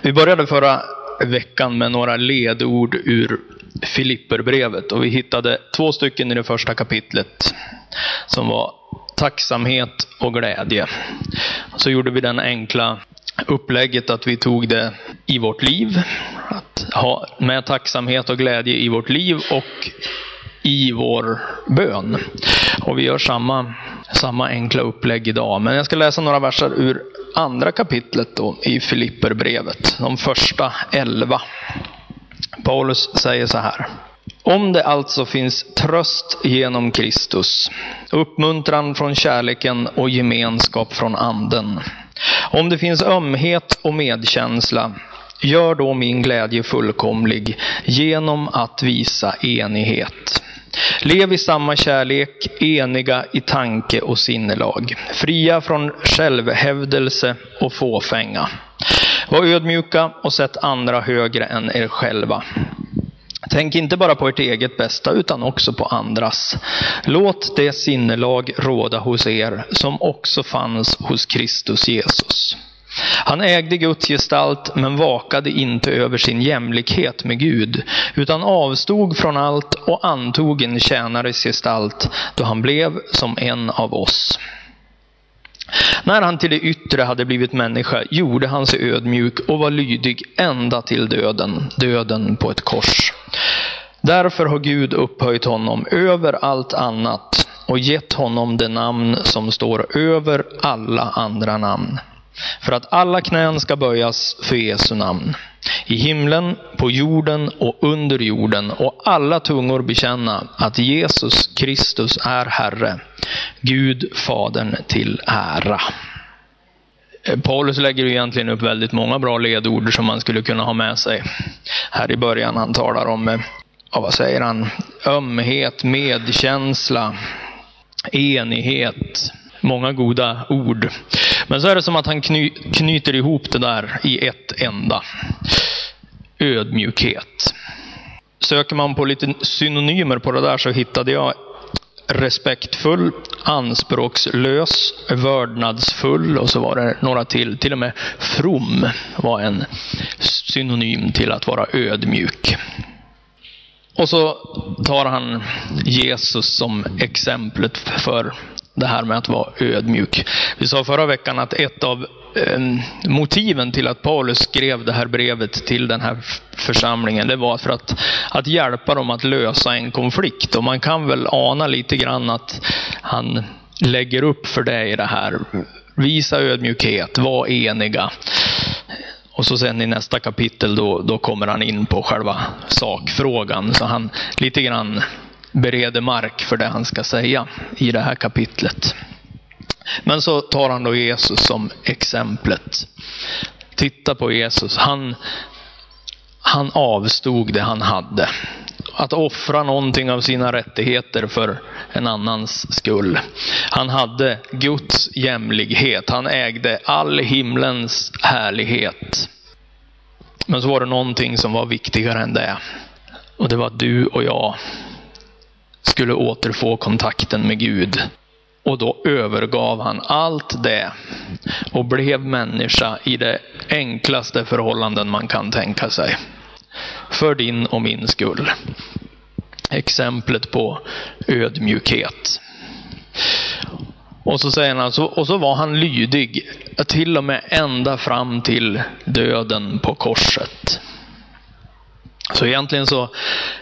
Vi började förra veckan med några ledord ur Filipperbrevet och vi hittade två stycken i det första kapitlet som var tacksamhet och glädje. Så gjorde vi den enkla upplägget att vi tog det i vårt liv. Att ha med tacksamhet och glädje i vårt liv och i vår bön. Och vi gör samma, samma enkla upplägg idag. Men jag ska läsa några verser ur andra kapitlet då, i Filipperbrevet. De första elva. Paulus säger så här. Om det alltså finns tröst genom Kristus, uppmuntran från kärleken och gemenskap från anden. Om det finns ömhet och medkänsla, gör då min glädje fullkomlig genom att visa enighet. Lev i samma kärlek, eniga i tanke och sinnelag, fria från självhävdelse och fåfänga. Var ödmjuka och sätt andra högre än er själva. Tänk inte bara på ert eget bästa utan också på andras. Låt det sinnelag råda hos er som också fanns hos Kristus Jesus. Han ägde Guds gestalt men vakade inte över sin jämlikhet med Gud, utan avstod från allt och antog en tjänares gestalt då han blev som en av oss. När han till det yttre hade blivit människa gjorde han sig ödmjuk och var lydig ända till döden, döden på ett kors. Därför har Gud upphöjt honom över allt annat och gett honom det namn som står över alla andra namn för att alla knän ska böjas för Jesu namn. I himlen, på jorden och under jorden och alla tungor bekänna att Jesus Kristus är Herre, Gud Fadern till ära. Eh, Paulus lägger egentligen upp väldigt många bra ledord som man skulle kunna ha med sig. Här i början han talar om, eh, ja, vad säger han, ömhet, medkänsla, enighet, många goda ord. Men så är det som att han kny, knyter ihop det där i ett enda. Ödmjukhet. Söker man på lite synonymer på det där så hittade jag respektfull, anspråkslös, vördnadsfull och så var det några till. Till och med from var en synonym till att vara ödmjuk. Och så tar han Jesus som exemplet för det här med att vara ödmjuk. Vi sa förra veckan att ett av ehm, motiven till att Paulus skrev det här brevet till den här församlingen, det var för att, att hjälpa dem att lösa en konflikt. Och man kan väl ana lite grann att han lägger upp för det i det här. Visa ödmjukhet, var eniga. Och så sen i nästa kapitel då, då kommer han in på själva sakfrågan. Så han lite grann bereder mark för det han ska säga i det här kapitlet. Men så tar han då Jesus som exemplet. Titta på Jesus. Han, han avstod det han hade. Att offra någonting av sina rättigheter för en annans skull. Han hade Guds jämlikhet. Han ägde all himlens härlighet. Men så var det någonting som var viktigare än det. Och det var du och jag skulle återfå kontakten med Gud. Och då övergav han allt det och blev människa i de enklaste förhållanden man kan tänka sig. För din och min skull. Exemplet på ödmjukhet. Och så säger han alltså, och så var han lydig, till och med ända fram till döden på korset. Så egentligen så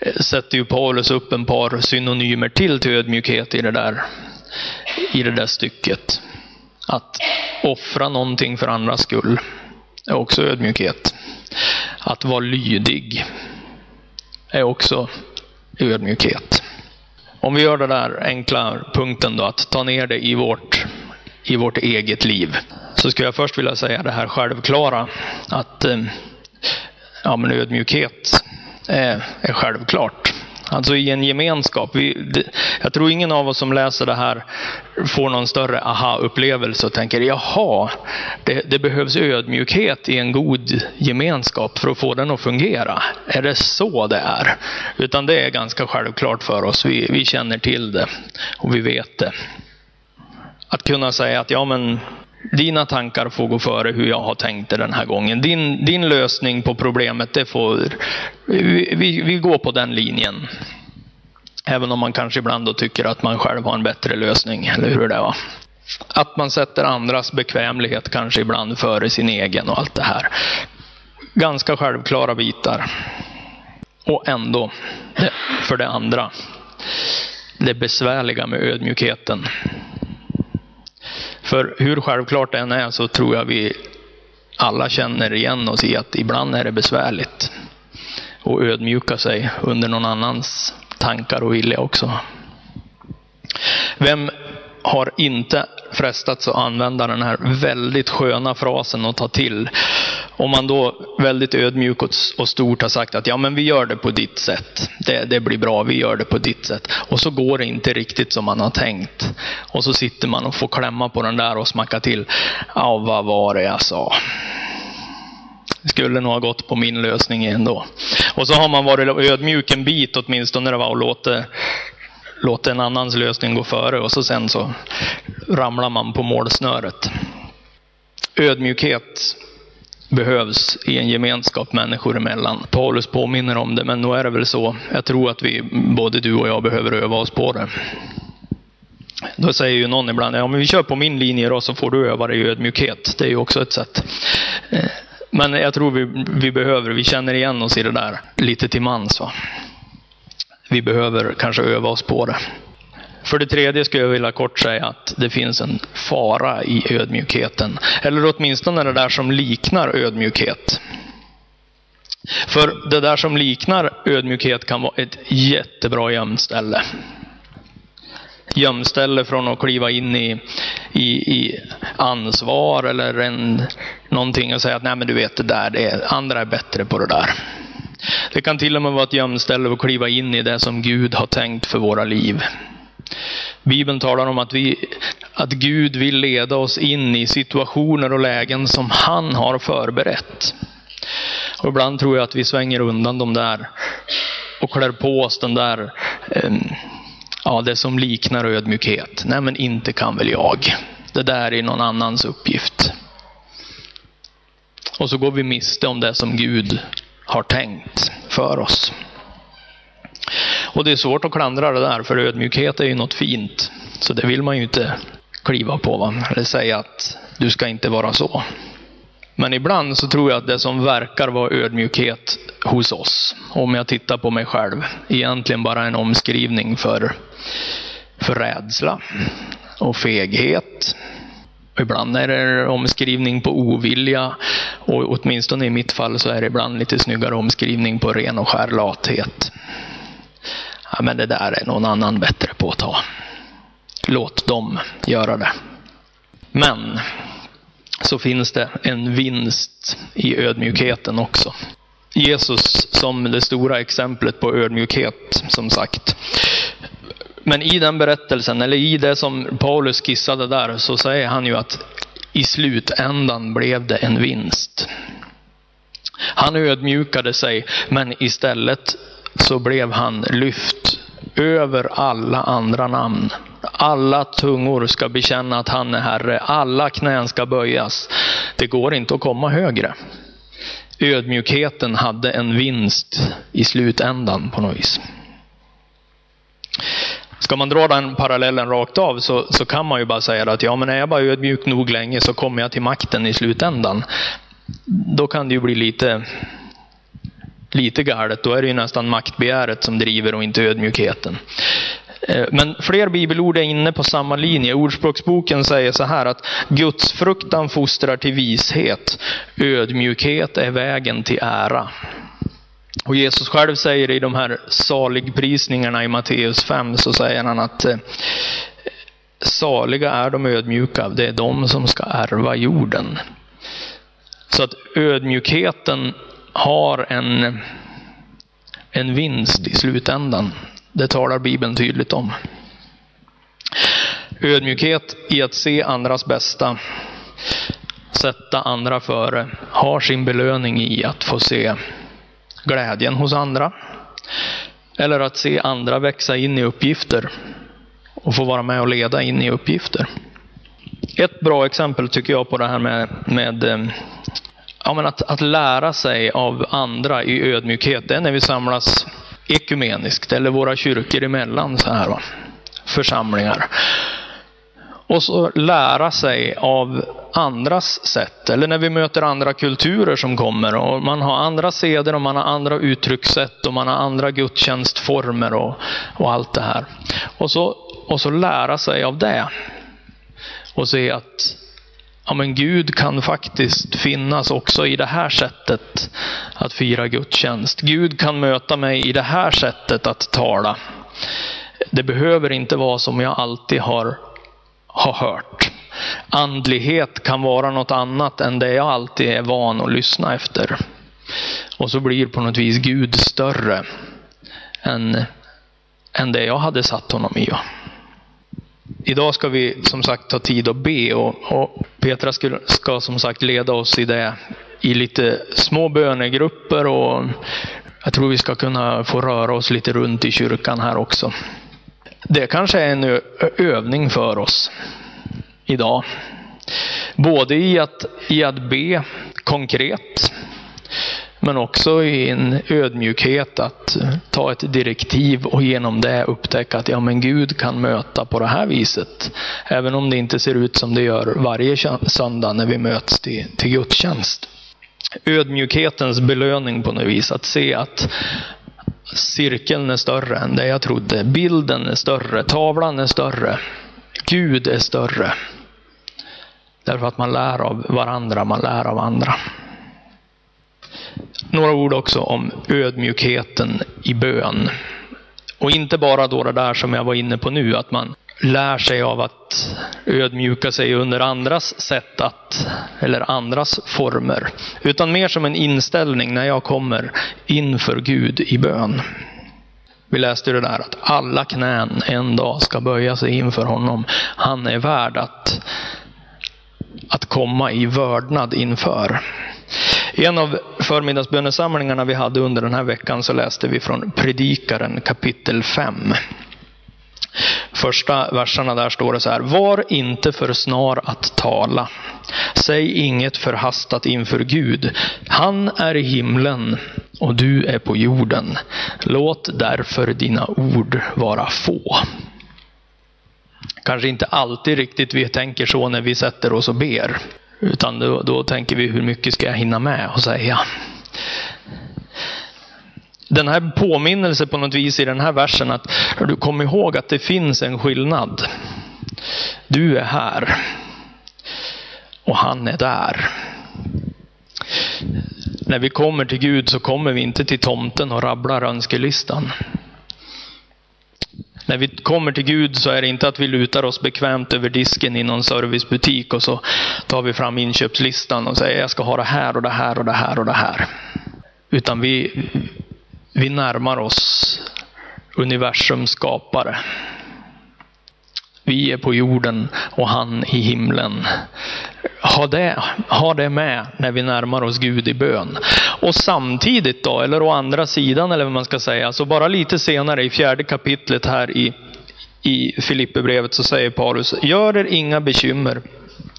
eh, sätter ju Paulus upp en par synonymer till till ödmjukhet i det där, i det där stycket. Att offra någonting för andras skull är också ödmjukhet. Att vara lydig är också ödmjukhet. Om vi gör den där enkla punkten då, att ta ner det i vårt, i vårt eget liv. Så skulle jag först vilja säga det här självklara. Att eh, ja, men ödmjukhet är, är självklart. Alltså i en gemenskap. Vi, det, jag tror ingen av oss som läser det här får någon större aha-upplevelse och tänker jaha, det, det, behövs ödmjukhet i en god gemenskap för att få den att fungera. Är det så det är? Utan det är ganska självklart för oss. Vi, vi känner till det och vi vet det. Att kunna säga att ja men dina tankar får gå före hur jag har tänkt det den här gången. Din, din lösning på problemet, det får... Vi, vi, vi går på den linjen. Även om man kanske ibland då tycker att man själv har en bättre lösning, eller hur det var. Att man sätter andras bekvämlighet kanske ibland före sin egen och allt det här. Ganska självklara bitar. Och ändå, för det andra, det besvärliga med ödmjukheten. För hur självklart det än är så tror jag vi alla känner igen oss i att ibland är det besvärligt. att ödmjuka sig under någon annans tankar och vilja också. Vem har inte frestats att använda den här väldigt sköna frasen att ta till. Om man då väldigt ödmjuk och stort har sagt att ja, men vi gör det på ditt sätt. Det, det blir bra, vi gör det på ditt sätt. Och så går det inte riktigt som man har tänkt. Och så sitter man och får klämma på den där och smacka till. Ja, vad var det jag sa? skulle nog ha gått på min lösning ändå. Och så har man varit ödmjuk en bit åtminstone när det var och låtit låta en annans lösning gå före och så sen så ramlar man på målsnöret. Ödmjukhet behövs i en gemenskap människor emellan. Paulus påminner om det, men nu är det väl så. Jag tror att vi, både du och jag, behöver öva oss på det. Då säger ju någon ibland, ja men vi kör på min linje då så får du öva dig i ödmjukhet. Det är ju också ett sätt. Eh, men jag tror vi, vi behöver, vi känner igen oss i det där lite till mans. Va? Vi behöver kanske öva oss på det. För det tredje skulle jag vilja kort säga att det finns en fara i ödmjukheten. Eller åtminstone det där som liknar ödmjukhet. För det där som liknar ödmjukhet kan vara ett jättebra gömställe. Gömställe från att kliva in i, i, i ansvar eller en, någonting och säga att nej men du vet det där, det är, andra är bättre på det där. Det kan till och med vara ett gömställe att kliva in i det som Gud har tänkt för våra liv. Bibeln talar om att, vi, att Gud vill leda oss in i situationer och lägen som han har förberett. Och ibland tror jag att vi svänger undan de där och klär på oss den där, ehm, ja det som liknar ödmjukhet. Nej men inte kan väl jag. Det där är någon annans uppgift. Och så går vi miste om det som Gud har tänkt för oss. Och det är svårt att klandra det där, för ödmjukhet är ju något fint. Så det vill man ju inte kliva på, va? eller säga att du ska inte vara så. Men ibland så tror jag att det som verkar vara ödmjukhet hos oss, om jag tittar på mig själv, egentligen bara en omskrivning för, för rädsla och feghet Ibland är det omskrivning på ovilja och åtminstone i mitt fall så är det ibland lite snyggare omskrivning på ren och skär lathet. Ja, men det där är någon annan bättre på att ta. Låt dem göra det. Men så finns det en vinst i ödmjukheten också. Jesus som det stora exemplet på ödmjukhet, som sagt. Men i den berättelsen, eller i det som Paulus skissade där, så säger han ju att i slutändan blev det en vinst. Han ödmjukade sig, men istället så blev han lyft över alla andra namn. Alla tungor ska bekänna att han är Herre. Alla knän ska böjas. Det går inte att komma högre. Ödmjukheten hade en vinst i slutändan på något vis. Ska man dra den parallellen rakt av så, så kan man ju bara säga att ja, men är jag bara ödmjuk nog länge så kommer jag till makten i slutändan. Då kan det ju bli lite, lite galet. Då är det ju nästan maktbegäret som driver och inte ödmjukheten. Eh, men fler bibelord är inne på samma linje. Ordspråksboken säger så här att Guds fruktan fostrar till vishet. Ödmjukhet är vägen till ära. Och Jesus själv säger i de här saligprisningarna i Matteus 5 så säger han att eh, saliga är de ödmjuka, det är de som ska ärva jorden. Så att ödmjukheten har en, en vinst i slutändan. Det talar Bibeln tydligt om. Ödmjukhet i att se andras bästa, sätta andra före, har sin belöning i att få se glädjen hos andra. Eller att se andra växa in i uppgifter och få vara med och leda in i uppgifter. Ett bra exempel tycker jag på det här med, med eh, ja, men att, att lära sig av andra i ödmjukhet, det är när vi samlas ekumeniskt eller våra kyrkor emellan så här va? församlingar. Och så lära sig av andras sätt. Eller när vi möter andra kulturer som kommer och man har andra seder och man har andra uttryckssätt och man har andra gudstjänstformer och, och allt det här. Och så, och så lära sig av det. Och se att ja, men Gud kan faktiskt finnas också i det här sättet att fira gudstjänst. Gud kan möta mig i det här sättet att tala. Det behöver inte vara som jag alltid har, har hört. Andlighet kan vara något annat än det jag alltid är van att lyssna efter. Och så blir på något vis Gud större än, än det jag hade satt honom i. Idag ska vi som sagt ta tid att be och, och Petra ska, ska som sagt leda oss i det i lite små bönegrupper och jag tror vi ska kunna få röra oss lite runt i kyrkan här också. Det kanske är en övning för oss idag. Både i att, i att be konkret, men också i en ödmjukhet att eh, ta ett direktiv och genom det upptäcka att ja, men Gud kan möta på det här viset. Även om det inte ser ut som det gör varje söndag när vi möts till, till gudstjänst. Ödmjukhetens belöning på något vis. Att se att cirkeln är större än det jag trodde. Bilden är större. Tavlan är större. Gud är större. Därför att man lär av varandra, man lär av andra. Några ord också om ödmjukheten i bön. Och inte bara då det där som jag var inne på nu, att man lär sig av att ödmjuka sig under andras sätt att, eller andras former. Utan mer som en inställning när jag kommer inför Gud i bön. Vi läste det där att alla knän en dag ska böja sig inför honom. Han är värd att, att komma i vördnad inför. I en av förmiddagsbönesamlingarna vi hade under den här veckan så läste vi från Predikaren kapitel 5. Första verserna där står det så här. Var inte för snar att tala. Säg inget förhastat inför Gud. Han är i himlen och du är på jorden. Låt därför dina ord vara få. Kanske inte alltid riktigt vi tänker så när vi sätter oss och ber. Utan då, då tänker vi hur mycket ska jag hinna med att säga. Den här påminnelse på något vis i den här versen att du kommer ihåg att det finns en skillnad. Du är här. Och han är där. När vi kommer till Gud så kommer vi inte till tomten och rabblar önskelistan. När vi kommer till Gud så är det inte att vi lutar oss bekvämt över disken i någon servicebutik och så tar vi fram inköpslistan och säger jag ska ha det här och det här och det här och det här. Utan vi, vi närmar oss universums skapare. Vi är på jorden och han i himlen. Ha det, ha det med när vi närmar oss Gud i bön. Och samtidigt då, eller å andra sidan eller vad man ska säga, så bara lite senare i fjärde kapitlet här i, i Filipperbrevet så säger Paulus, gör er inga bekymmer.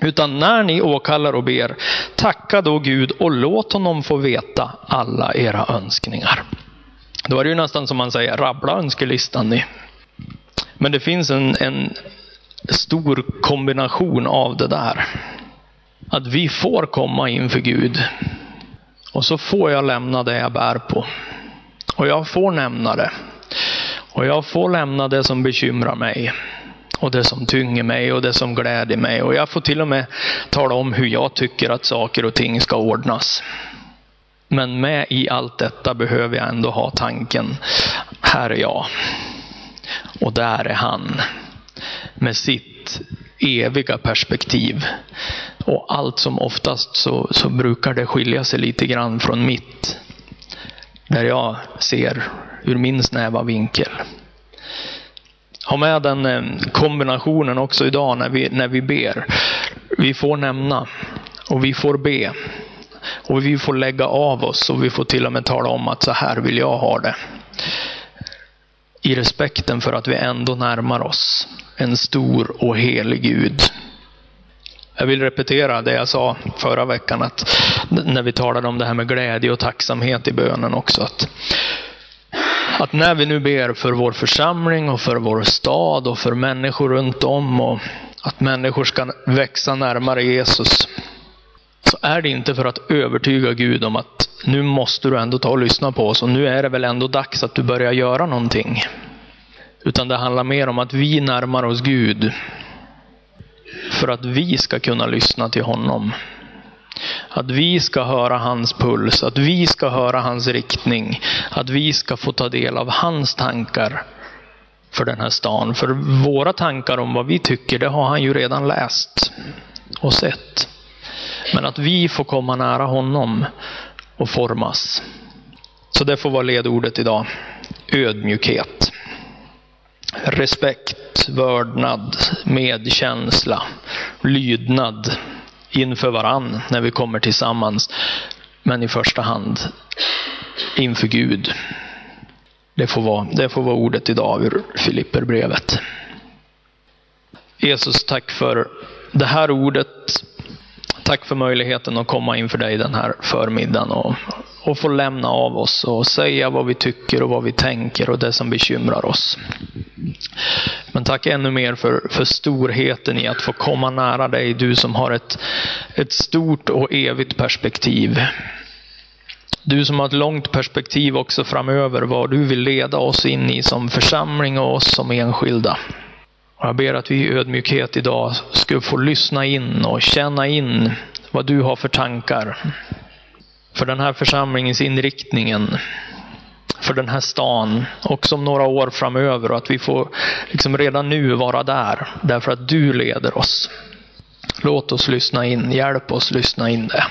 Utan när ni åkallar och ber, tacka då Gud och låt honom få veta alla era önskningar. Då är det ju nästan som man säger, rabbla önskelistan ni. Men det finns en, en stor kombination av det där. Att vi får komma inför Gud. Och så får jag lämna det jag bär på. Och jag får nämna det. Och jag får lämna det som bekymrar mig. Och det som tynger mig och det som gläder mig. Och jag får till och med tala om hur jag tycker att saker och ting ska ordnas. Men med i allt detta behöver jag ändå ha tanken, här är jag. Och där är han. Med sitt eviga perspektiv. Och allt som oftast så, så brukar det skilja sig lite grann från mitt. Där jag ser ur min snäva vinkel. Ha med den eh, kombinationen också idag när vi, när vi ber. Vi får nämna och vi får be. Och vi får lägga av oss och vi får till och med tala om att så här vill jag ha det. I respekten för att vi ändå närmar oss en stor och helig Gud. Jag vill repetera det jag sa förra veckan, att när vi talade om det här med glädje och tacksamhet i bönen också. Att, att när vi nu ber för vår församling och för vår stad och för människor runt om och att människor ska växa närmare Jesus, så är det inte för att övertyga Gud om att nu måste du ändå ta och lyssna på oss och nu är det väl ändå dags att du börjar göra någonting. Utan det handlar mer om att vi närmar oss Gud för att vi ska kunna lyssna till honom. Att vi ska höra hans puls, att vi ska höra hans riktning, att vi ska få ta del av hans tankar för den här stan. För våra tankar om vad vi tycker, det har han ju redan läst och sett. Men att vi får komma nära honom och formas. Så det får vara ledordet idag. Ödmjukhet. Respekt, vördnad, medkänsla, lydnad inför varann när vi kommer tillsammans. Men i första hand inför Gud. Det får vara, det får vara ordet idag ur Filipperbrevet. Jesus, tack för det här ordet. Tack för möjligheten att komma inför dig den här förmiddagen och, och få lämna av oss och säga vad vi tycker och vad vi tänker och det som bekymrar oss. Men tack ännu mer för, för storheten i att få komma nära dig, du som har ett, ett stort och evigt perspektiv. Du som har ett långt perspektiv också framöver, vad du vill leda oss in i som församling och oss som enskilda. Och jag ber att vi i ödmjukhet idag ska få lyssna in och känna in vad du har för tankar. För den här församlingens inriktningen. För den här stan. Också om några år framöver. Och att vi får liksom redan nu vara där. Därför att du leder oss. Låt oss lyssna in. Hjälp oss lyssna in det.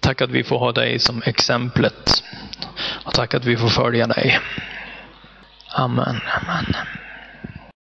Tack att vi får ha dig som exemplet. Och tack att vi får följa dig. Amen. Amen.